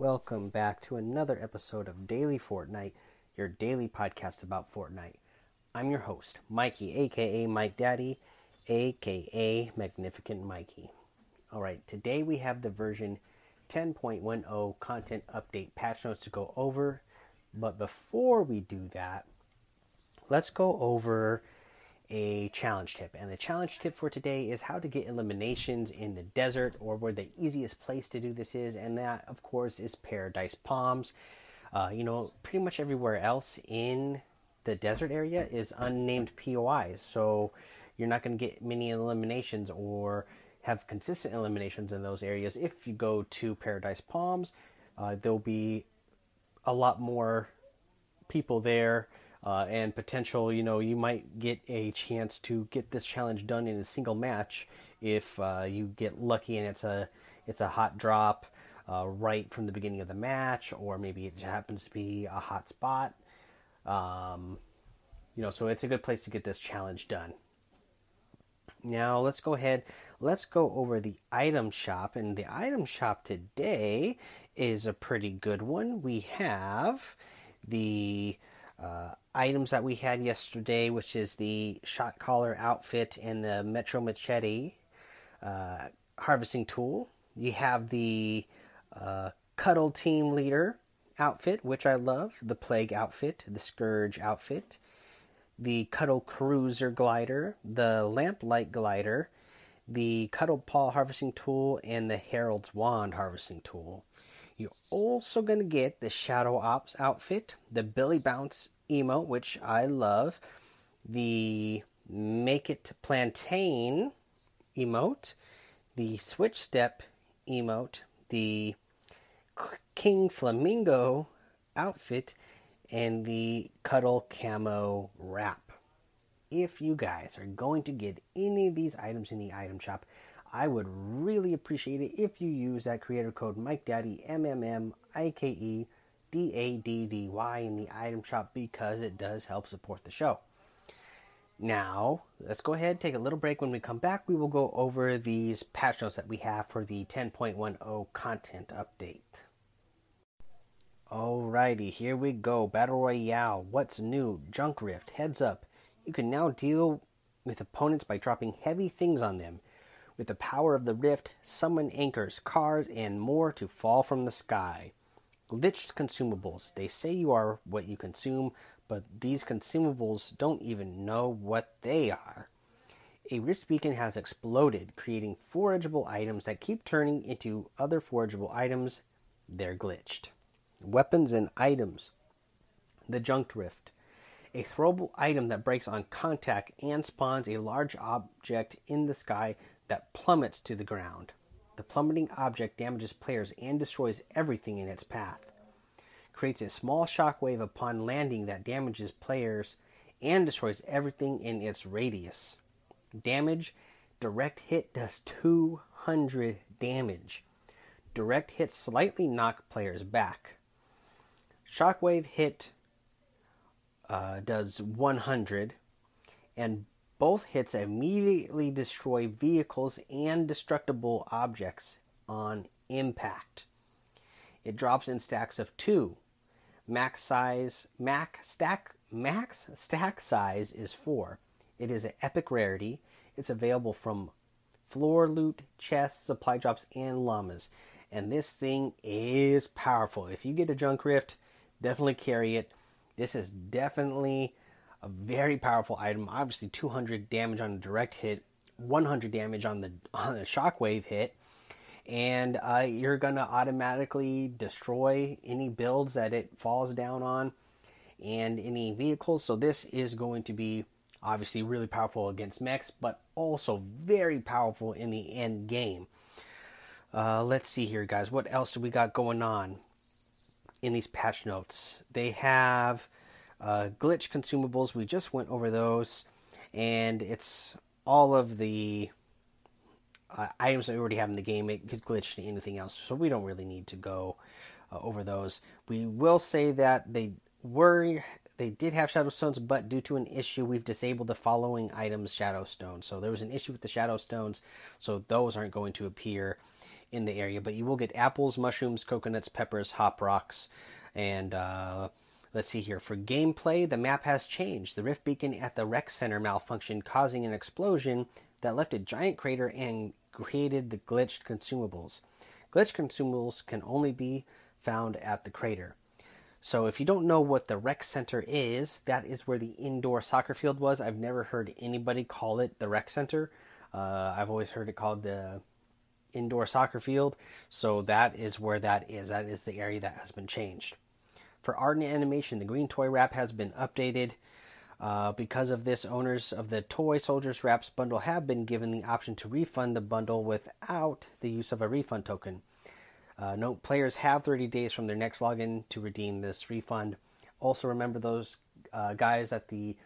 Welcome back to another episode of Daily Fortnite, your daily podcast about Fortnite. I'm your host, Mikey, aka Mike Daddy, aka Magnificent Mikey. All right, today we have the version 10.10 content update patch notes to go over. But before we do that, let's go over a challenge tip. And the challenge tip for today is how to get eliminations in the desert or where the easiest place to do this is. And that, of course, is Paradise Palms. Uh, you know, pretty much everywhere else in the desert area is unnamed POIs. So you're not going to get many eliminations or have consistent eliminations in those areas. If you go to Paradise Palms, uh, there'll be a lot more people there uh, and potential. You know, you might get a chance to get this challenge done in a single match if uh, you get lucky and it's a it's a hot drop uh, right from the beginning of the match, or maybe it happens to be a hot spot. Um, you know, so it's a good place to get this challenge done. Now let's go ahead. Let's go over the item shop, and the item shop today is a pretty good one. We have the uh, items that we had yesterday, which is the shot caller outfit and the Metro Machete uh, harvesting tool. You have the uh, Cuddle Team Leader outfit, which I love, the Plague outfit, the Scourge outfit, the Cuddle Cruiser glider, the Lamplight glider, the Cuddle Paw harvesting tool, and the Herald's Wand harvesting tool. You're also going to get the Shadow Ops outfit, the Billy Bounce emote, which I love, the Make It Plantain emote, the Switch Step emote, the King Flamingo outfit, and the Cuddle Camo wrap. If you guys are going to get any of these items in the item shop, I would really appreciate it if you use that creator code Mike Daddy M M M I K E D A D D Y in the item shop because it does help support the show. Now, let's go ahead and take a little break. When we come back, we will go over these patch notes that we have for the 10.10 content update. Alrighty, here we go. Battle Royale. What's new? Junk Rift. Heads up. You can now deal with opponents by dropping heavy things on them. With the power of the rift, summon anchors, cars, and more to fall from the sky. Glitched consumables. They say you are what you consume, but these consumables don't even know what they are. A rift beacon has exploded, creating forageable items that keep turning into other forageable items. They're glitched. Weapons and items. The Junk Rift. A throwable item that breaks on contact and spawns a large object in the sky that plummets to the ground. The plummeting object damages players and destroys everything in its path. Creates a small shockwave upon landing that damages players and destroys everything in its radius. Damage direct hit does 200 damage. Direct hit slightly knock players back. Shockwave hit uh, does 100, and both hits immediately destroy vehicles and destructible objects on impact. It drops in stacks of two. Max size, max stack, max stack size is four. It is an epic rarity. It's available from floor loot, chests, supply drops, and llamas. And this thing is powerful. If you get a junk rift, definitely carry it. This is definitely a very powerful item. Obviously, 200 damage on a direct hit, 100 damage on the on a shockwave hit, and uh, you're gonna automatically destroy any builds that it falls down on, and any vehicles. So this is going to be obviously really powerful against mechs, but also very powerful in the end game. Uh, let's see here, guys. What else do we got going on in these patch notes? They have uh, glitch consumables, we just went over those, and it's all of the uh, items that we already have in the game. It could glitch to anything else, so we don't really need to go uh, over those. We will say that they were they did have shadow stones, but due to an issue, we've disabled the following items shadow stones. So there was an issue with the shadow stones, so those aren't going to appear in the area, but you will get apples, mushrooms, coconuts, peppers, hop rocks, and uh, let's see here. For gameplay, the map has changed. The rift beacon at the rec center malfunctioned, causing an explosion that left a giant crater and created the glitched consumables. Glitched consumables can only be found at the crater. So if you don't know what the rec center is, that is where the indoor soccer field was. I've never heard anybody call it the rec center. Uh, I've always heard it called the indoor soccer field. So that is where that is. That is the area that has been changed. For art and animation, the green toy wrap has been updated. Uh, because of this, owners of the Toy Soldiers Wraps bundle have been given the option to refund the bundle without the use of a refund token. Uh, note players have 30 days from their next login to redeem this refund. Also, remember those uh, guys that the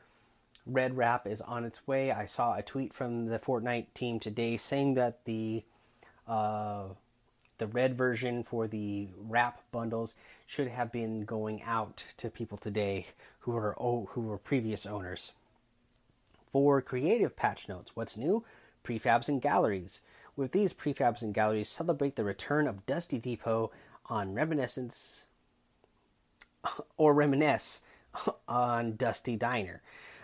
red wrap is on its way. I saw a tweet from the Fortnite team today saying that the uh, the red version for the wrap bundles should have been going out to people today who are who were previous owners. For creative patch notes, what's new? Prefabs and galleries. With these prefabs and galleries, celebrate the return of Dusty Depot on Reminiscence or Reminisce on Dusty Diner.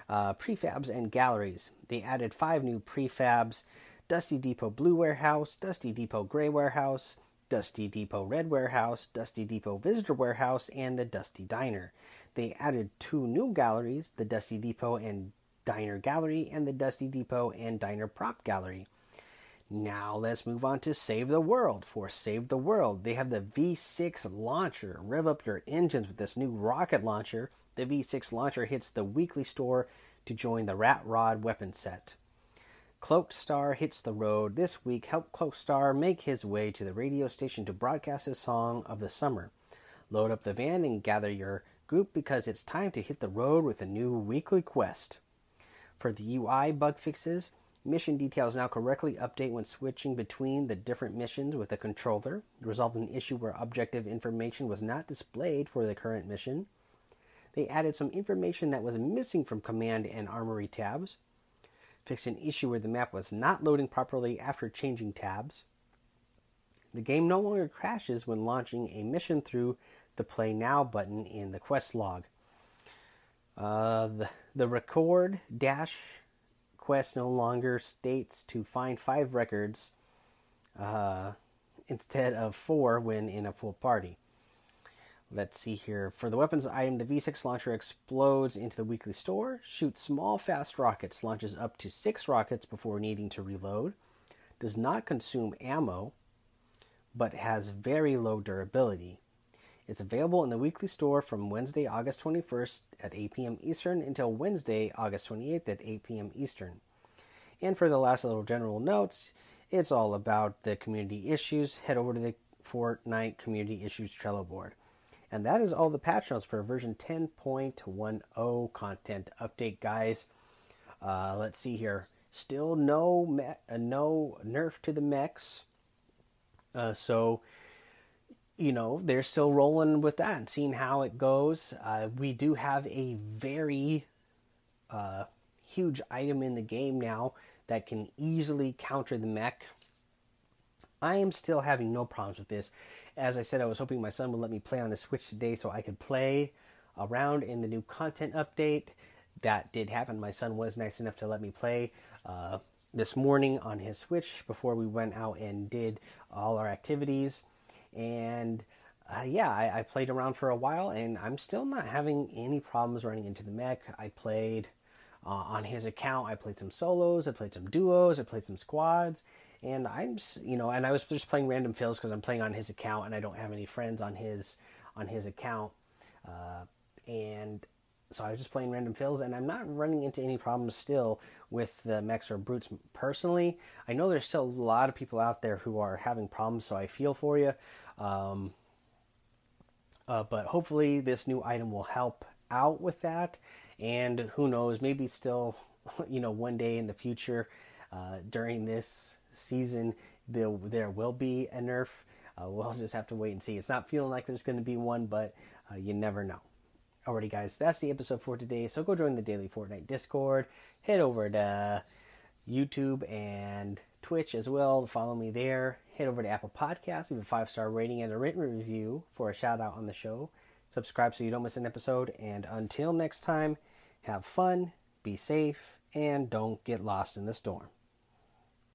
Uh, prefabs and galleries. They added five new prefabs Dusty Depot Blue Warehouse, Dusty Depot Gray Warehouse, Dusty Depot Red Warehouse, Dusty Depot Visitor Warehouse, and the Dusty Diner. They added two new galleries the Dusty Depot and Diner Gallery and the Dusty Depot and Diner Prop Gallery. Now let's move on to Save the World. For Save the World, they have the V6 launcher. Rev up your engines with this new rocket launcher. The V6 launcher hits the weekly store to join the Rat Rod weapon set. Cloak Star hits the road this week. Help Cloak Star make his way to the radio station to broadcast his song of the summer. Load up the van and gather your group because it's time to hit the road with a new weekly quest. For the UI bug fixes, Mission details now correctly update when switching between the different missions with the controller, resolved an issue where objective information was not displayed for the current mission. They added some information that was missing from command and armory tabs, fixed an issue where the map was not loading properly after changing tabs. The game no longer crashes when launching a mission through the Play Now button in the quest log. Uh, the, the record dash quest no longer states to find five records uh, instead of four when in a full party. Let's see here. For the weapons item, the V6 launcher explodes into the weekly store, shoots small, fast rockets, launches up to six rockets before needing to reload, does not consume ammo, but has very low durability. It's available in the weekly store from Wednesday, August 21st at 8 p.m. Eastern until Wednesday, August 28th at 8 p.m. Eastern. And for the last little general notes, it's all about the community issues. Head over to the Fortnite Community Issues Trello board. And that is all the patch notes for version 10.10 content update, guys. Uh, let's see here. Still no me- uh, no nerf to the mechs. Uh, so you know, they're still rolling with that and seeing how it goes. Uh, we do have a very uh, huge item in the game now that can easily counter the mech. I am still having no problems with this. As I said, I was hoping my son would let me play on the Switch today so I could play around in the new content update. That did happen. My son was nice enough to let me play uh, this morning on his Switch before we went out and did all our activities. And uh, yeah, I, I, played around for a while, and I'm still not having any problems running into the mech. I played uh, on his account. I played some solos, I played some duos, I played some squads, and I'm you know, and I was just playing random fills because I'm playing on his account, and I don't have any friends on his on his account, uh, and so I was just playing random fills, and I'm not running into any problems still with the mechs or brutes personally. I know there's still a lot of people out there who are having problems, so I feel for you. Um, uh, but hopefully, this new item will help out with that. And who knows, maybe still, you know, one day in the future uh, during this season, there, there will be a nerf. Uh, we'll just have to wait and see. It's not feeling like there's going to be one, but uh, you never know. Alrighty, guys, that's the episode for today. So go join the Daily Fortnite Discord. Head over to YouTube and Twitch as well. Follow me there head over to Apple Podcasts, leave a five star rating and a written review for a shout out on the show. Subscribe so you don't miss an episode. And until next time, have fun, be safe, and don't get lost in the storm.